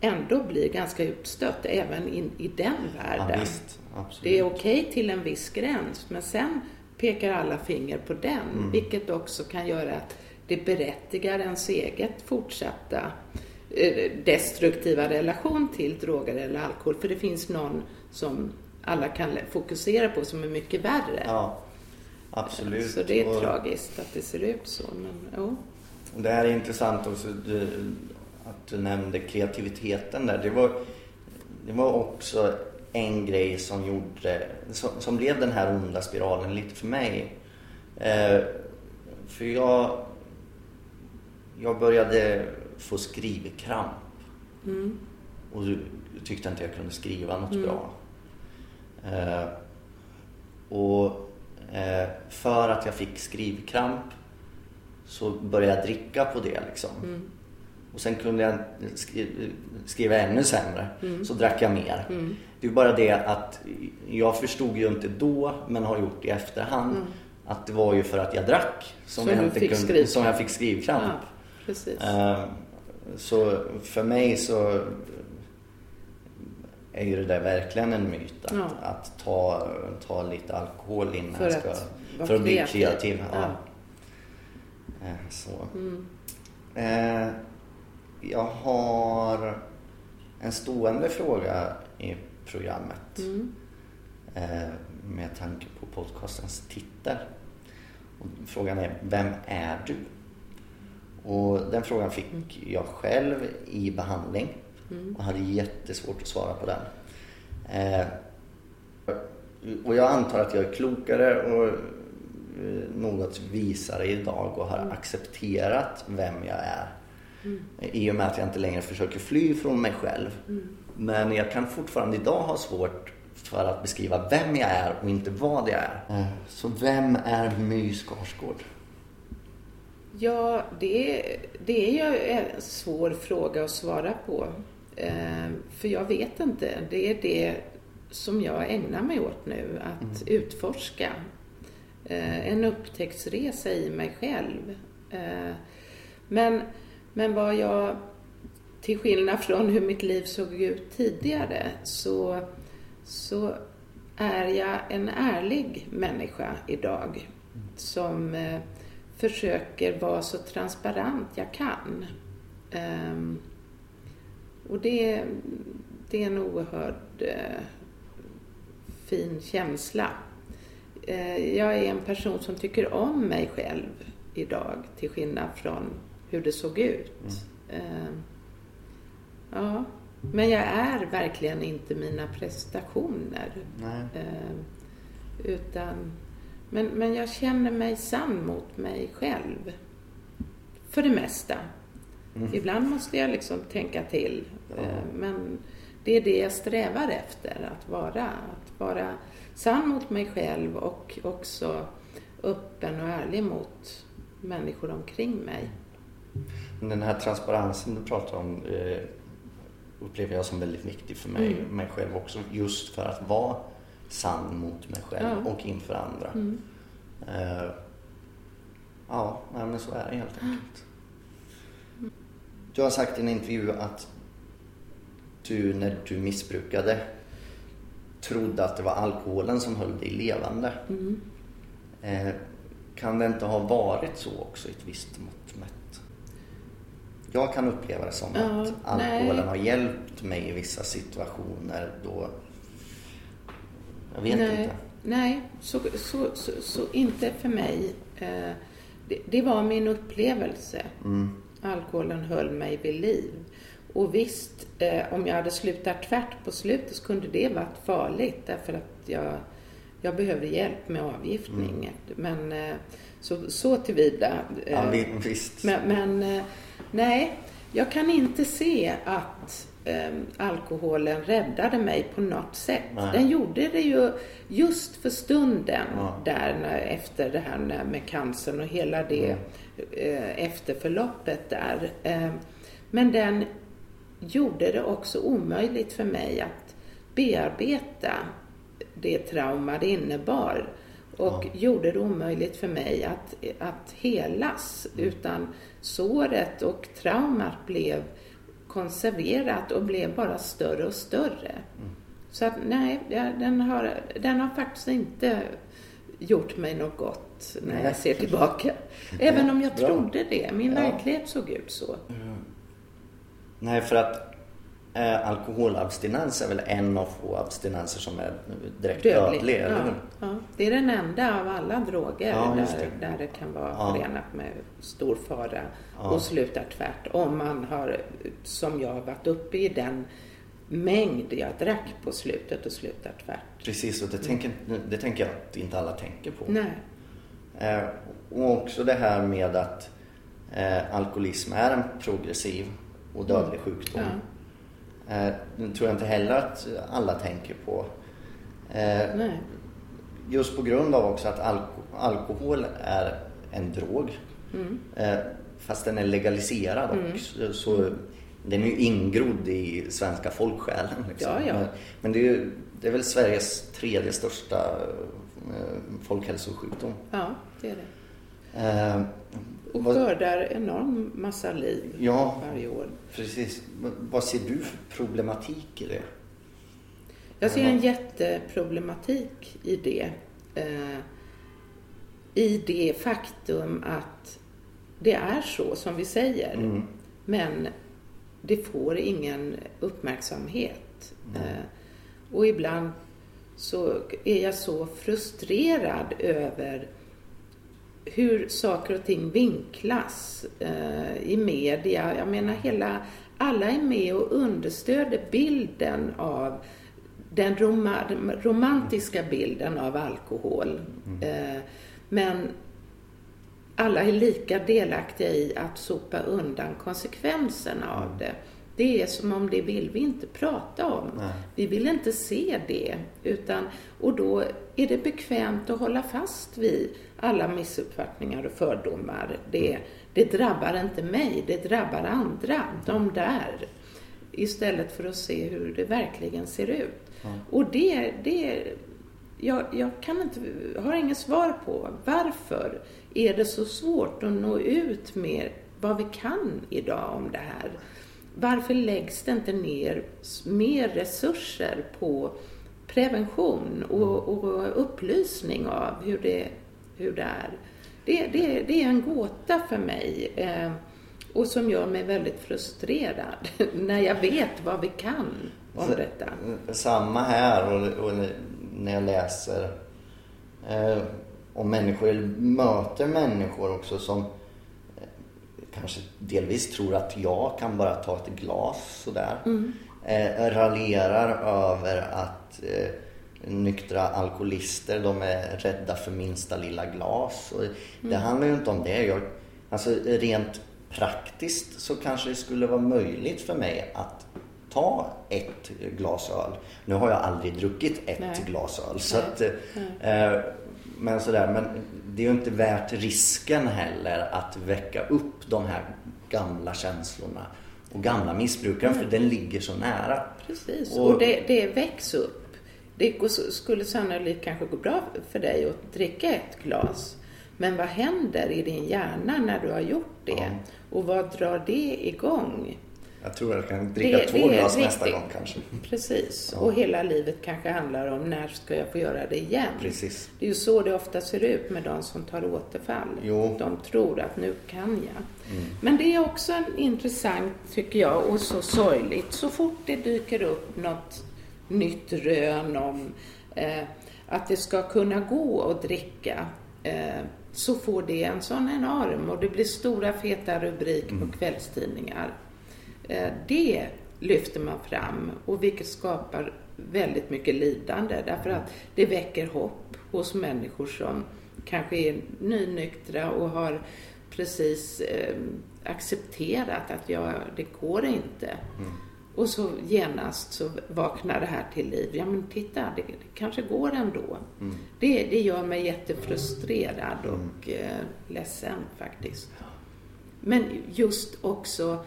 ändå blir ganska utstött även in, i den Ja, världen. absolut. det är okej till en viss gräns, men sen pekar alla finger på den, Mm. vilket också kan göra att det berättigar ens eget fortsatta destruktiva relation till droger eller alkohol. För det finns någon som alla kan fokusera på som är mycket värre. Ja, absolut. Så det är Och tragiskt att det ser ut så. Men, jo. Det här är intressant också du, att du nämnde kreativiteten där. Det var, det var också en grej som gjorde, som, som blev den här onda spiralen lite för mig. Eh, för jag, jag började få skrivkramp. Mm. Och tyckte inte jag kunde skriva något bra. Eh, och eh, för att jag fick skrivkramp så började jag dricka på det liksom. Och sen kunde jag skri- skriva ännu sämre. Så drack jag mer. Det är bara det att jag förstod ju inte då, men har gjort i efterhand, att det var ju för att jag drack som, Som jag, inte fick kunde, som jag fick skrivkramp. Ja, Så för mig så är ju det där verkligen en myt. Att, Ja. att ta, ta lite alkohol innan För jag ska, att för att bli kreativ. kreativ. Ja. Ja. Eh, Så. Mm. Eh, jag har en stående fråga i programmet. Mm. Eh, med tanke på podcastens titel. Och frågan är, vem är du? Och den frågan fick jag själv i behandling och hade jättesvårt att svara på den. Eh, och jag antar att jag är klokare och eh, något visare idag och har accepterat vem jag är. I och med att jag inte längre försöker fly från mig själv. Men jag kan fortfarande idag ha svårt för att beskriva vem jag är och inte vad jag är. Så vem är My Skarsgård? Ja, det, det är ju en svår fråga att svara på. Eh, för jag vet inte. Det är det som jag ägnar mig åt nu, att utforska. Eh, en upptäcktsresa i mig själv. Eh, men, men vad jag, till skillnad från hur mitt liv såg ut tidigare, så, så är jag en ärlig människa idag. Som eh, försöker vara så transparent jag kan. Um, och det, det är en oerhörd uh, fin känsla. Uh, jag är en person som tycker om mig själv idag till skillnad från hur det såg ut. Mm. Uh, ja, men jag är verkligen inte mina prestationer. utan men, men jag känner mig sann mot mig själv. För det mesta. Mm. Ibland måste jag liksom tänka till. Ja. Eh, men det är det jag strävar efter, att vara. Att vara sann mot mig själv och också öppen och ärlig mot människor omkring mig. Den här transparensen du pratar om eh, upplever jag som väldigt viktig för mig, mm. mig själv också. Just för att vara sann mot mig själv ja. och inför andra. Mm. Uh, ja, men så är det helt enkelt. Du har sagt i en intervju att du när du missbrukade trodde att det var alkoholen som höll dig levande. Mm. Uh, kan det inte ha varit så också i ett visst mått mätt? Jag kan uppleva det som ja, att alkoholen nej. har hjälpt mig i vissa situationer då jag vet Nej. inte. Nej, så, så, så, så, inte för mig. Eh, det, det, var min upplevelse. Mm. Alkoholen höll mig vid liv. Och visst, eh, om jag hade slutat tvärt på slutet så kunde det varit farligt därför att jag, jag behövde hjälp med avgiftning. Mm. Men eh, så, så tillvida. Ja, visst. Men, men nej, jag kan inte se att eh, alkoholen räddade mig på något sätt. Nej. Den gjorde det ju just för stunden ja. där när, efter det här med cancern och hela det mm. eh, efterförloppet där. Eh, men den gjorde det också omöjligt för mig att bearbeta det trauma det innebar och ja. gjorde det omöjligt för mig att, att helas. Mm. Utan såret och traumat blev konserverat och blev bara större och större. Mm. Så att nej, den har, den har faktiskt inte gjort mig något gott när jag ser tillbaka. Även om jag trodde det. Min ja. verklighet såg ut så. Mm. Nej, för att eh, alkoholabstinens är väl en av få abstinenser som är direkt dödlig, dödlig ja, ja, Det är den enda av alla droger ja, där, det. där det kan vara ja. förenat med stor fara och slutar tvärt. Om man har, som jag, varit uppe i den mängd jag drack på slutet och slutar tvärt. Precis, och det, tänker, det tänker jag att inte alla tänker på. Nej. Eh, och också det här med att eh, alkoholism är en progressiv och dödlig mm. sjukdom. Ja. Eh, det tror jag inte heller att alla tänker på. Eh, Nej. Just på grund av också att alko alkohol är en drog. Mm. Eh, fast den är legaliserad mm. också. Så den är ju ingrodd i svenska folksjälen. Liksom. Ja, ja. Men, men det, är ju, det är väl Sveriges tredje största folkhälsosjukdom. Ja, det är det. Och skördar enorm massa liv ja, varje år. Precis. Vad ser du för problematik i det? Jag ser en jätteproblematik i det. Eh, I det faktum att det är så som vi säger. Mm. Men det får ingen uppmärksamhet. Mm. Eh, och ibland så är jag så frustrerad över hur saker och ting vinklas eh, i media. Jag menar hela, alla är med och understöder bilden av den roma, romantiska bilden av alkohol. Mm. Eh, men alla är lika delaktiga i att sopa undan konsekvenserna av mm. det. Det är som om det vill vi inte prata om. Nej. Vi vill inte se det. Utan, och då är det bekvämt att hålla fast vid alla missuppfattningar och fördomar. Det, det drabbar inte mig, det drabbar andra, de där. Istället för att se hur det verkligen ser ut. Ja. Och det, det jag, jag kan inte, har inget svar på varför är det så svårt att nå ut med vad vi kan idag om det här. Varför läggs det inte ner mer resurser på prevention och, och upplysning av hur det, hur det är? Det, det, det är en gåta för mig eh, och som gör mig väldigt frustrerad när jag vet vad vi kan om Så, detta. Samma här och, och när jag läser eh, om människor, eller möter människor också som eh, kanske delvis tror att jag kan bara ta ett glas sådär. Mm. Eh, raljerar över att eh, nyktra alkoholister, de är rädda för minsta lilla glas. Och det mm. handlar ju inte om det. Jag, alltså rent praktiskt så kanske det skulle vara möjligt för mig att ta ett glas öl. Nu har jag aldrig druckit ett Nej. glas öl. Så att, eh, men, sådär, men det är ju inte värt risken heller att väcka upp de här gamla känslorna och gamla missbrukaren för den ligger så nära. Precis, och, och det, det väcks upp. Det skulle sannolikt kanske gå bra för dig att dricka ett glas. Men vad händer i din hjärna när du har gjort det? Ja. Och vad drar det igång? Jag tror jag kan dricka det, två det glas nästa gång kanske. Precis. Ja. Och hela livet kanske handlar om när ska jag få göra det igen? Precis. Det är ju så det ofta ser ut med de som tar återfall. Jo. De tror att nu kan jag. Mm. Men det är också intressant tycker jag och så sorgligt. Så fort det dyker upp något nytt rön om eh, att det ska kunna gå att dricka eh, så får det en sån enorm och det blir stora feta rubriker mm. på kvällstidningar. Eh, det lyfter man fram och vilket skapar väldigt mycket lidande därför att det väcker hopp hos människor som kanske är nynyktra och har precis eh, accepterat att jag, det går inte. Mm. Och så genast så vaknar det här till liv. Ja men titta, det, det kanske går ändå. Mm. Det, det gör mig jättefrustrerad och mm. eh, ledsen faktiskt. Men just också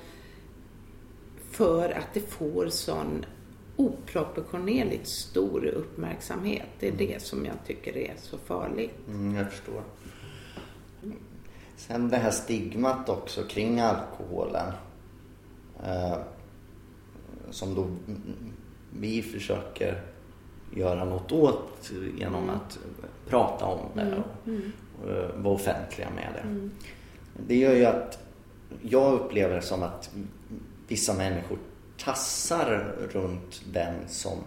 för att det får sån oproportionerligt stor uppmärksamhet. Det är mm. det som jag tycker är så farligt. Mm, jag förstår. Sen det här stigmat också kring alkoholen. Eh, som då vi försöker göra något åt genom mm. att prata om det mm. och, mm. och eh, vara offentliga med det. Mm. Det gör ju att jag upplever det som att vissa människor tassar runt den som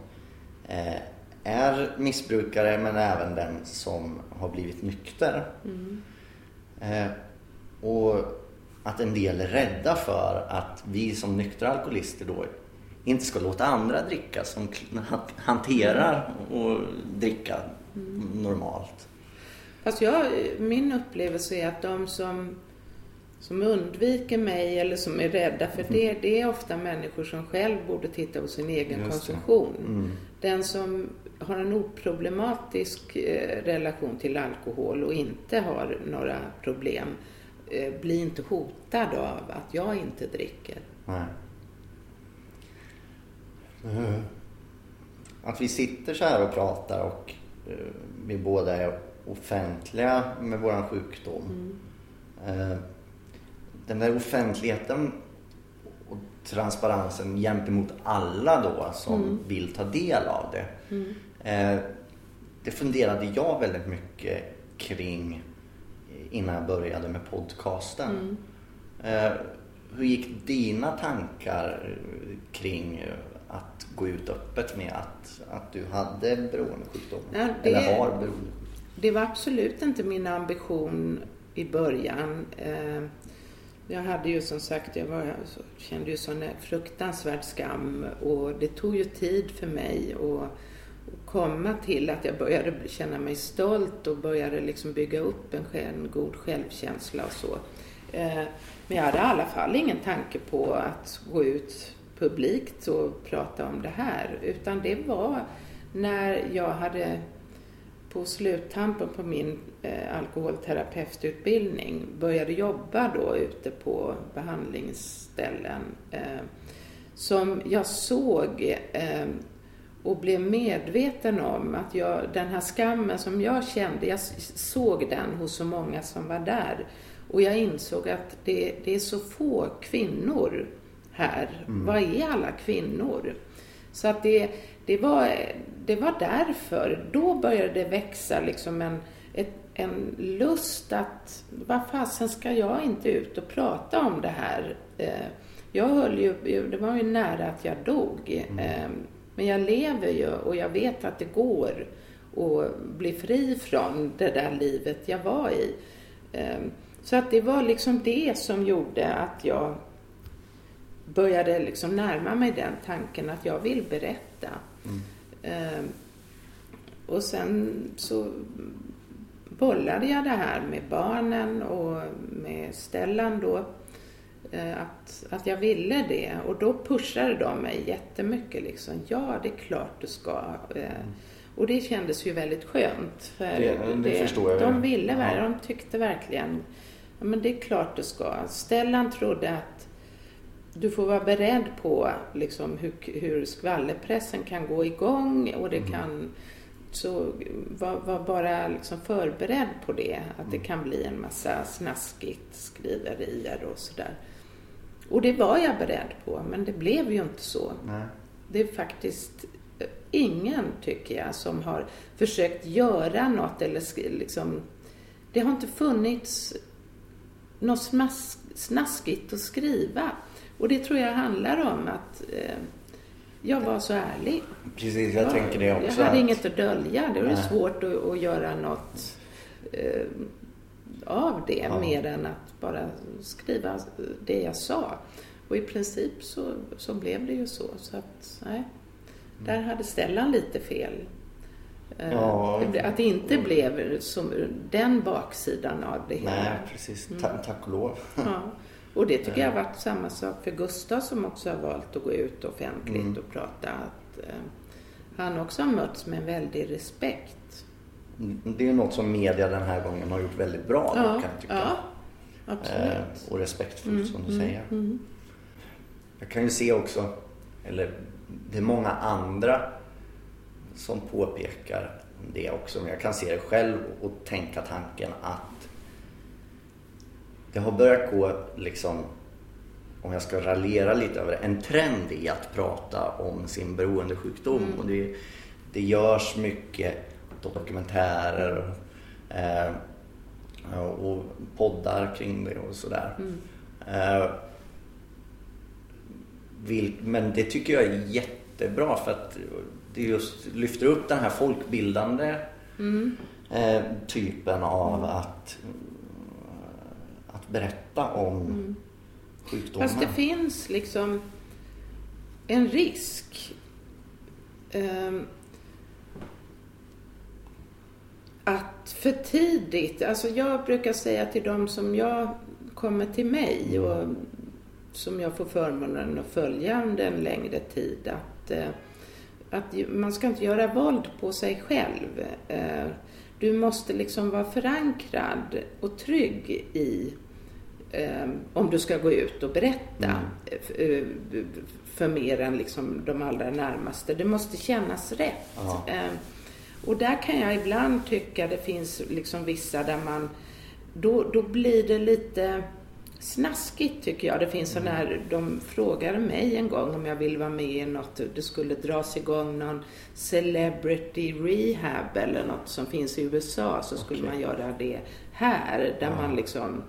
eh, är missbrukare men även den som har blivit nykter. Mm. Eh, och att en del är rädda för att vi som nyktra alkoholister då inte ska låta andra dricka som hanterar och dricka mm. normalt. Fast jag, min upplevelse är att de som som undviker mig eller som är rädda för det, mm. det är ofta människor som själv borde titta på sin egen Just konsumtion. Mm. Den som har en oproblematisk eh, relation till alkohol och inte har några problem eh, blir inte hotad av att jag inte dricker. Nej. Mm. Att vi sitter så här och pratar och eh, vi båda är offentliga med våran sjukdom. Mm den där offentligheten och transparensen gentemot alla då som mm. vill ta del av det. Mm. Eh, det funderade jag väldigt mycket kring innan jag började med podcasten. Mm. Eh, hur gick dina tankar kring att gå ut öppet med att, att du hade beroendesjukdom? Ja, det, eller har beroendesjukdom? Det var absolut inte min ambition i början. Eh, jag hade ju som sagt, jag var, kände ju sån fruktansvärd skam och det tog ju tid för mig att komma till att jag började känna mig stolt och började liksom bygga upp en, en god självkänsla och så. Eh, men jag hade i alla fall ingen tanke på att gå ut publikt och prata om det här utan det var när jag hade på sluttampen på min eh, alkoholterapeututbildning började jobba då ute på behandlingsställen eh, som jag såg eh, och blev medveten om att jag, den här skammen som jag kände, jag såg den hos så många som var där. Och jag insåg att det, det är så få kvinnor här. Mm. Vad är alla kvinnor? Så att det, det, var, det var därför. Då började det växa liksom en, ett, en lust att, vad fasen ska jag inte ut och prata om det här? Eh, jag höll ju, det var ju nära att jag dog. Mm. Eh, men jag lever ju och jag vet att det går att bli fri från det där livet jag var i. Eh, så att det var liksom det som gjorde att jag började liksom närma mig den tanken att jag vill berätta. Mm. Eh, och sen så bollade jag det här med barnen och med Stellan då. Eh, att, att jag ville det och då pushade de mig jättemycket liksom. Ja, det är klart du ska. Eh, mm. Och det kändes ju väldigt skönt. För det, det, det förstår jag. De ville ja. de tyckte verkligen, ja men det är klart du ska. Stellan trodde att du får vara beredd på liksom, hur, hur skvallerpressen kan gå igång och det mm. kan så var, var bara liksom förberedd på det, att det mm. kan bli en massa snaskigt skriverier och sådär. Och det var jag beredd på, men det blev ju inte så. Nej. Det är faktiskt eh, ingen, tycker jag, som har försökt göra något eller liksom... Det har inte funnits något snaskigt att skriva. Och det tror jag handlar om att eh, jag var så ärlig. Precis, jag, jag tänker det också. Jag hade att... inget att dölja. Det var Nej. svårt att, att, göra något eh, av det ja. mer än att bara skriva det jag sa. Och i princip så, så blev det ju så. så att, nej. Där hade Stellan lite fel. Eh, ja. Att det inte blev som den baksidan av det hela. Nej, precis. Mm. Tack och lov. Ja. Och det tycker jag har varit samma sak för Gustav som också har valt att gå ut offentligt mm. och prata. Att, eh, han också har mötts med en väldig respekt. Mm, det är något som media den här gången har gjort väldigt bra ja, kan jag tycka. Ja, absolut. Eh, och respektfullt mm, som du mm, säger. Mm. Jag kan ju se också, eller det är många andra som påpekar det också. Men jag kan se det själv och tänka tanken att det har börjat gå liksom, om jag ska raljera lite över det, en trend i att prata om sin beroendesjukdom. Mm. Och det, det görs mycket dokumentärer eh, och poddar kring det och sådär. Mm. Eh, men det tycker jag är jättebra för att det just lyfter upp den här folkbildande mm. eh, typen av mm. Att berätta om mm. sjukdomar. Fast det finns liksom en risk um, att för tidigt, alltså jag brukar säga till de som jag kommer till mig och som jag får förmånen att följa under en längre tid att, eh, att man ska inte göra våld på sig själv. Eh, du måste liksom vara förankrad och trygg i eh, om du ska gå ut och berätta mm. Eh, för mer än liksom de allra närmaste. Det måste kännas rätt. Eh, och där kan jag ibland tycka det finns liksom vissa där man, då, då blir det lite snaskigt tycker jag. Det finns mm. sådana här, de frågade mig en gång om jag vill vara med i något, det skulle dras igång någon celebrity rehab eller något som finns i USA så skulle okay. man göra det här där ja. man liksom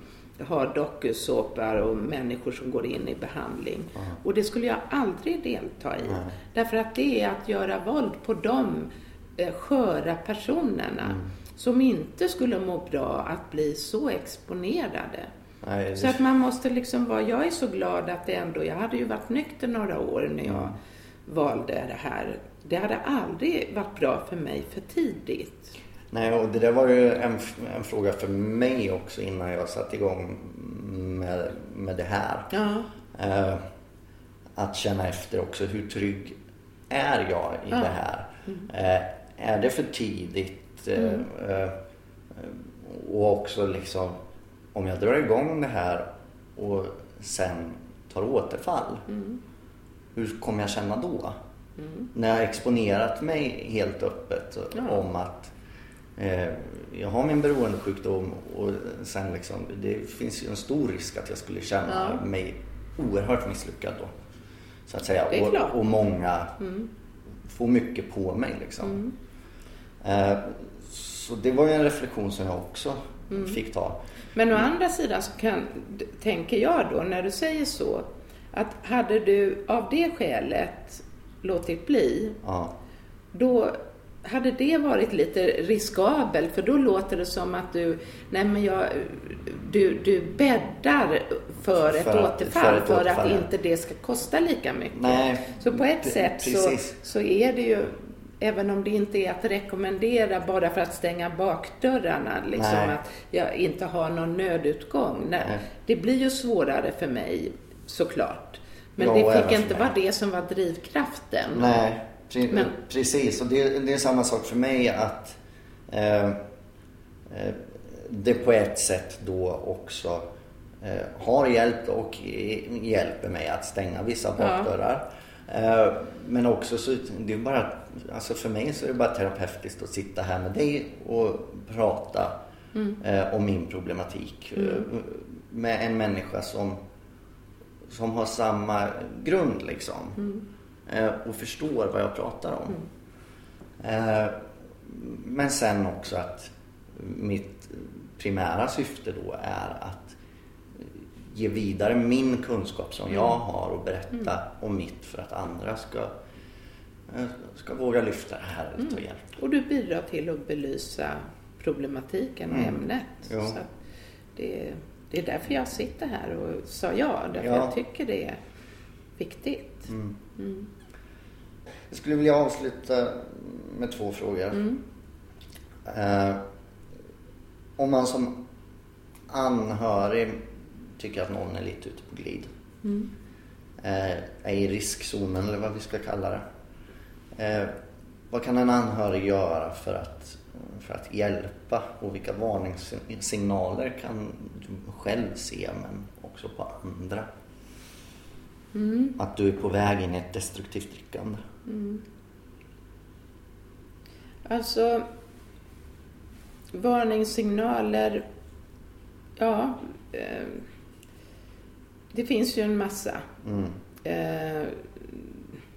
har dokusåpor och människor som går in i behandling. Mm. Och det skulle jag aldrig delta i. Mm. Därför att det är att göra våld på de eh, sköra personerna mm. som inte skulle må bra att bli så exponerade. Nej. Så att man måste liksom vara, jag är så glad att det ändå, jag hade ju varit nykter några år när jag valde det här. Det hade aldrig varit bra för mig för tidigt. Nej, och det där var ju en, en fråga för mig också innan jag satte igång med, med det här. Ja. Eh, att känna efter också, hur trygg är jag i ja. det här? Mm. Eh, är det för tidigt? Eh, mm. Eh, och också liksom, om jag drar igång det här och sen tar återfall, mm. hur kommer jag känna då? När jag har exponerat mig helt öppet Ja. om att eh, jag har min beroendesjukdom och sen liksom, det finns ju en stor risk att jag skulle känna Ja. mig oerhört misslyckad då. Så att säga. Och, och många får mycket på mig liksom. Eh, så det var ju en reflektion som jag också fick ta. Men å andra sidan så kan, tänker jag då, när du säger så, att hade du av det skälet låtit bli, Ja. då hade det varit lite riskabelt för då låter det som att du, nej men jag, du, du bäddar för ett För att- återfall för för, ett att återfall, ja. inte det ska kosta lika mycket. Nej, så på ett sätt så, så är det ju, även om det inte är att rekommendera bara för att stänga bakdörrarna, liksom Nej. att jag inte har någon nödutgång. Nej, Nej. Det blir ju svårare för mig såklart. Men Ja, det fick för inte vara det som var drivkraften. Nej, pre- Men- precis. Och det, det är samma sak för mig att eh, eh, det på ett sätt då också eh, har hjälpt och hjälper mig att stänga vissa Ja. bakdörrar. Eh, men också så, det är bara, alltså för mig så är det bara terapeutiskt att sitta här med dig och prata eh, om min problematik. Eh, med en människa som, som har samma grund liksom. Eh, och förstår vad jag pratar om. Eh, men sen också att mitt primära syfte då är att ge vidare min kunskap som jag har och berätta om mitt för att andra ska, eh, ska våga lyfta det här eller ta hjälp. Och du bidrar till att belysa problematiken och Mm. ämnet. Så det, det är därför jag sitter här och sa ja. Därför Ja. jag tycker det är viktigt. Mm. Jag skulle vilja avsluta med två frågor. Eh, om man som anhörig tycker att någon är lite ute på glid. Eh, är i riskzonen eller vad vi ska kalla det. Eh, vad kan en anhörig göra för att, för att hjälpa och vilka varningssignaler kan du själv se men också på andra? Att du är på väg in i ett destruktivt drickande. Alltså, varningssignaler, ja, eh, det finns ju en massa. Mm. Eh,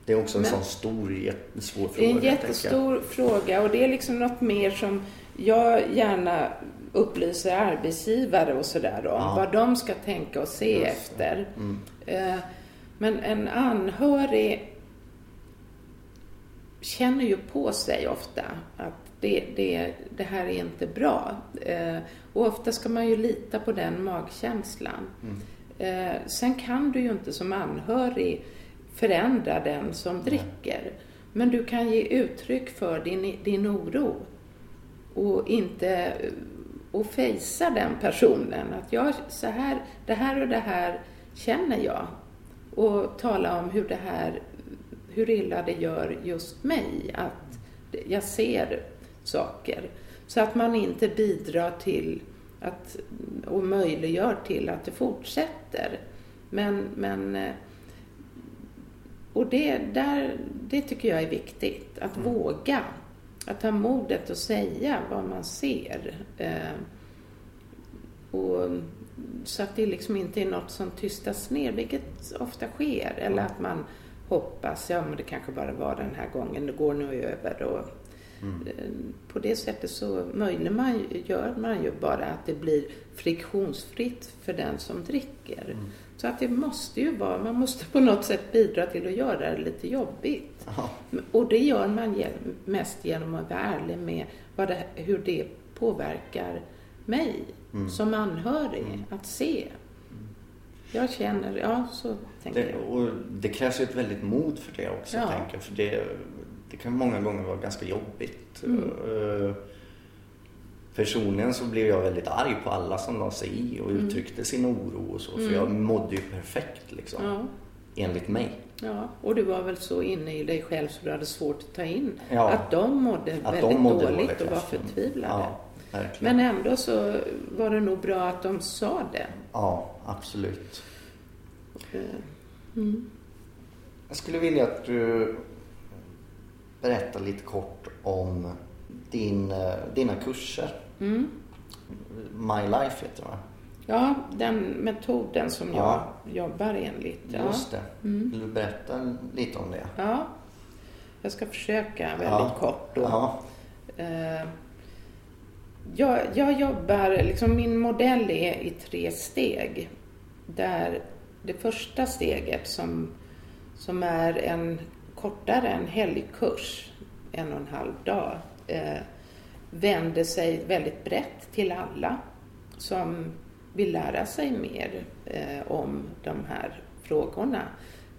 Det är också en Men- sån stor, jättesvår fråga. Det är en jättestor fråga och det är liksom något mer som jag gärna upplyser arbetsgivare och sådär om. Ja. Vad de ska tänka och se Just efter. Mm. Eh, Men en anhörig känner ju på sig ofta att det, det, det här är inte bra. Eh, Och ofta ska man ju lita på den magkänslan. Eh, Sen kan du ju inte som anhörig förändra den som dricker. Men du kan ge uttryck för din, din oro och inte och fejsa den personen. Att jag, så här, det här och det här känner jag. Och tala om hur det här, hur illa det gör just mig. Att jag ser saker. Så att man inte bidrar till att, och möjliggör till att det fortsätter. Men, men eh, och det, där, det tycker jag är viktigt. Att våga. Att ha modet att säga vad man ser. Eh, och, så att det liksom inte är något som tystas ner, vilket ofta sker. Eller att man hoppas, ja men det kanske bara var den här gången, det går nog över. Och, eh, På det sättet så möjliggör man, gör man ju bara att det blir friktionsfritt för den som dricker. Så att det måste ju vara, man måste på något sätt bidra till att göra det lite jobbigt. Ja. Och det gör man mest genom att vara ärlig med det, hur det påverkar mig som anhörig. Att se. Jag känner, ja så tänker Det, jag. och det krävs ju ett väldigt mod för det också, Ja. tänker jag. För det, det kan många gånger vara ganska jobbigt. Mm. Eh, Personligen så blev jag väldigt arg på alla som la sig i och Mm. uttryckte sin oro och så. För jag mådde ju perfekt liksom. Ja, Enligt mig. ja, och du var väl så inne i dig själv så du hade svårt att ta in Ja. att de mådde Att väldigt de mådde dåligt dåligt och var efter. förtvivlade. Ja, verkligen. Men ändå så var det nog bra att de sa det. Ja, absolut. Eh, Jag skulle vilja att du berätta lite kort om din, eh, dina kurser. Mm. My Life heter det va? Ja, den metoden som Ja. jag jobbar enligt. Ja. Just det. Mm. Vill du berätta lite om det? ja, jag ska försöka väldigt Ja. kort då. Ja. Eh, jag, jag jobbar, liksom min modell är i tre steg. Där det första steget som, som är en kortare, en helgkurs, en och en halv dag, eh, vänder sig väldigt brett till alla som vill lära sig mer eh, om de här frågorna.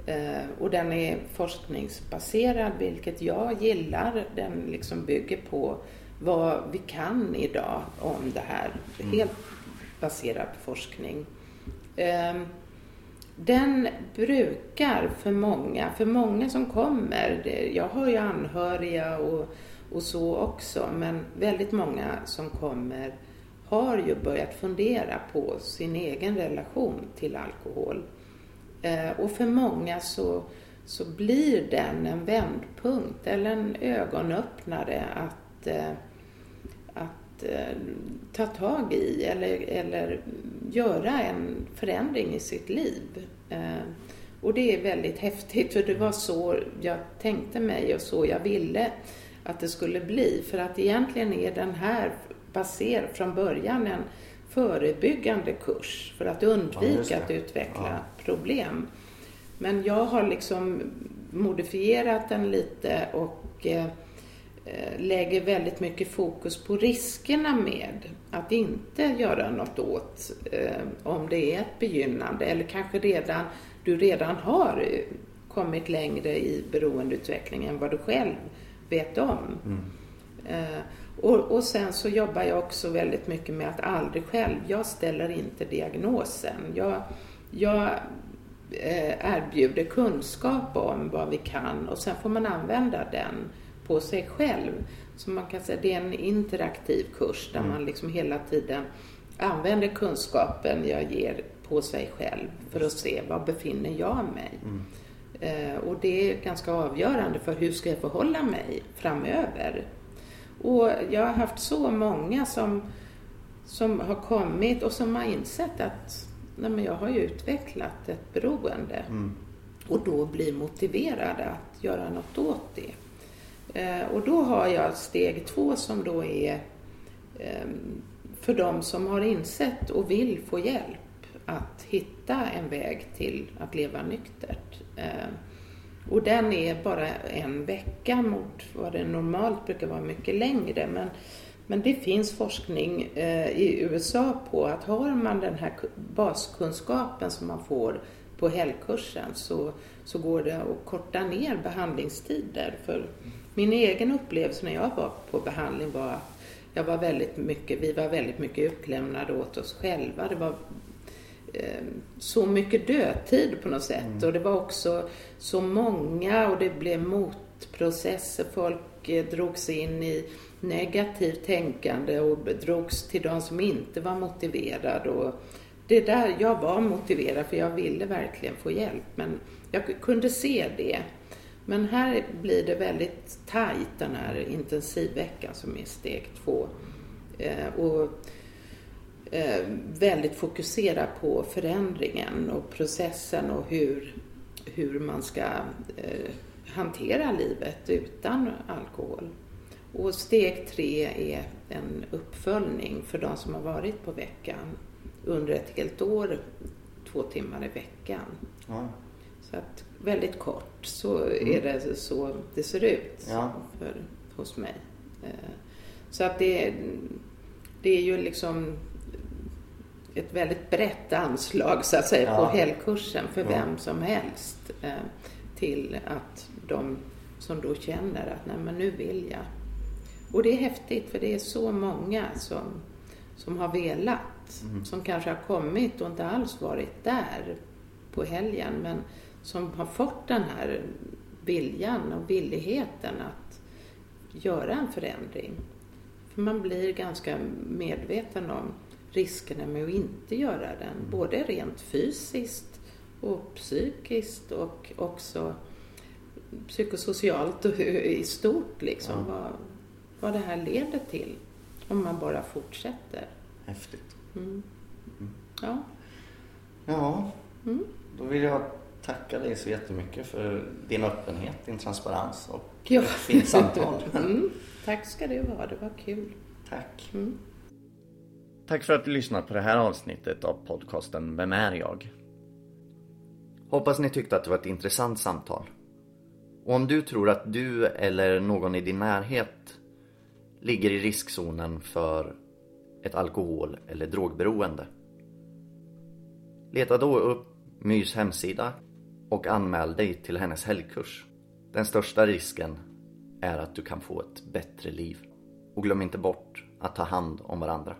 Eh, och den är forskningsbaserad, vilket jag gillar. Den liksom bygger på vad vi kan idag om det här. Helt baserad på forskning. Eh, den brukar för många, för många som kommer, jag har ju anhöriga och, och så också, men väldigt många som kommer har ju börjat fundera på sin egen relation till alkohol. Eh, och för många så, så blir den en vändpunkt eller en ögonöppnare att, eh, att eh, ta tag i eller, eller göra en förändring i sitt liv. Eh, och det är väldigt häftigt för det var så jag tänkte mig och så jag ville att det skulle bli. För att egentligen är den här baserad från början en förebyggande kurs för att Ja, undvika det. att utveckla Ja. problem. Men jag har liksom modifierat den lite och eh, lägger väldigt mycket fokus på riskerna med att inte göra något åt eh, om det är ett begynnande eller kanske redan du redan har eh, kommit längre i beroendeutvecklingen än vad du själv vet om. Eh, och, och sen så jobbar jag också väldigt mycket med att aldrig själv, jag ställer inte diagnosen. Jag, jag eh, erbjuder kunskap om vad vi kan och sen får man använda den på sig själv. Så man kan säga det är en interaktiv kurs där man liksom hela tiden använder kunskapen jag ger på sig själv för att se var befinner jag mig. Eh, och det är ganska avgörande för hur ska jag förhålla mig framöver. Och jag har haft så många som, som har kommit och som har insett att nej men jag har ju utvecklat ett beroende. Och då blir motiverade att göra något åt det. Eh, och då har jag steg två som då är ehm, för de som har insett och vill få hjälp att hitta en väg till att leva nyktert. Ehm, och den är bara en vecka mot vad det normalt brukar vara mycket längre. Men, men det finns forskning eh, i USA på att har man den här baskunskapen som man får på helgkursen så, så går det att korta ner behandlingstider. För min egen upplevelse när jag var på behandling var att jag var väldigt mycket, vi var väldigt mycket utlämnade åt oss själva. Det var eh, så mycket dödtid på något sätt. Och det var också så många och det blev motprocesser. Folk eh, drogs in i negativt tänkande och drogs till de som inte var motiverade. Och det där, jag var motiverad för jag ville verkligen få hjälp. Men jag kunde se det. Men här blir det väldigt tajt den här intensivveckan som är steg två. Eh, och eh, väldigt fokuserad på förändringen och processen och hur, hur man ska eh, hantera livet utan alkohol. Och steg tre är en uppföljning för de som har varit på veckan under ett helt år, två timmar i veckan. Ja. Så att väldigt kort så är det så det ser ut Ja. för, hos mig. Eh, Så att det, det är ju liksom ett väldigt brett anslag så att säga Ja. på helgkursen för vem som helst. eh, Till att de som då känner att nej men nu vill jag. Och det är häftigt för det är så många som, som har velat. Som kanske har kommit och inte alls varit där på helgen men som har fått den här viljan och villigheten att göra en förändring. För man blir ganska medveten om riskerna med att inte göra den. Både rent fysiskt och psykiskt och också psykosocialt och i stort liksom. Vad, vad det här leder till om man bara fortsätter. Häftigt. Ja. Ja, Mm. då vill jag tacka dig så jättemycket för din öppenhet, din transparens och Ja. ett fint samtal. Mm. Tack ska du ha, det var kul. Tack. Mm. Tack för att du lyssnat på det här avsnittet av podcasten Vem är jag? Hoppas ni tyckte att det var ett intressant samtal. Och om du tror att du eller någon i din närhet ligger i riskzonen för ett alkohol eller drogberoende. Leta då upp Mys hemsida och anmäl dig till hennes helgkurs. Den största risken är att du kan få ett bättre liv. Och glöm inte bort att ta hand om varandra.